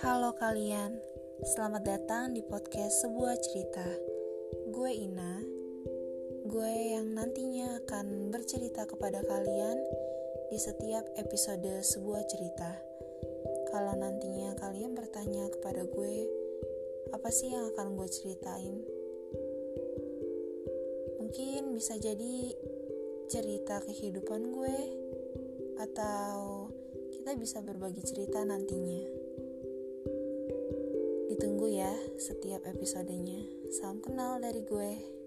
Halo kalian, selamat datang di podcast sebuah cerita. Gue Ina, gue yang nantinya akan bercerita kepada kalian di setiap episode sebuah cerita. Kalau nantinya kalian bertanya kepada gue, apa sih yang akan gue ceritain? Mungkin bisa jadi cerita kehidupan gue atau kita bisa berbagi cerita nantinya. Ditunggu ya setiap episodenya. Salam kenal dari gue.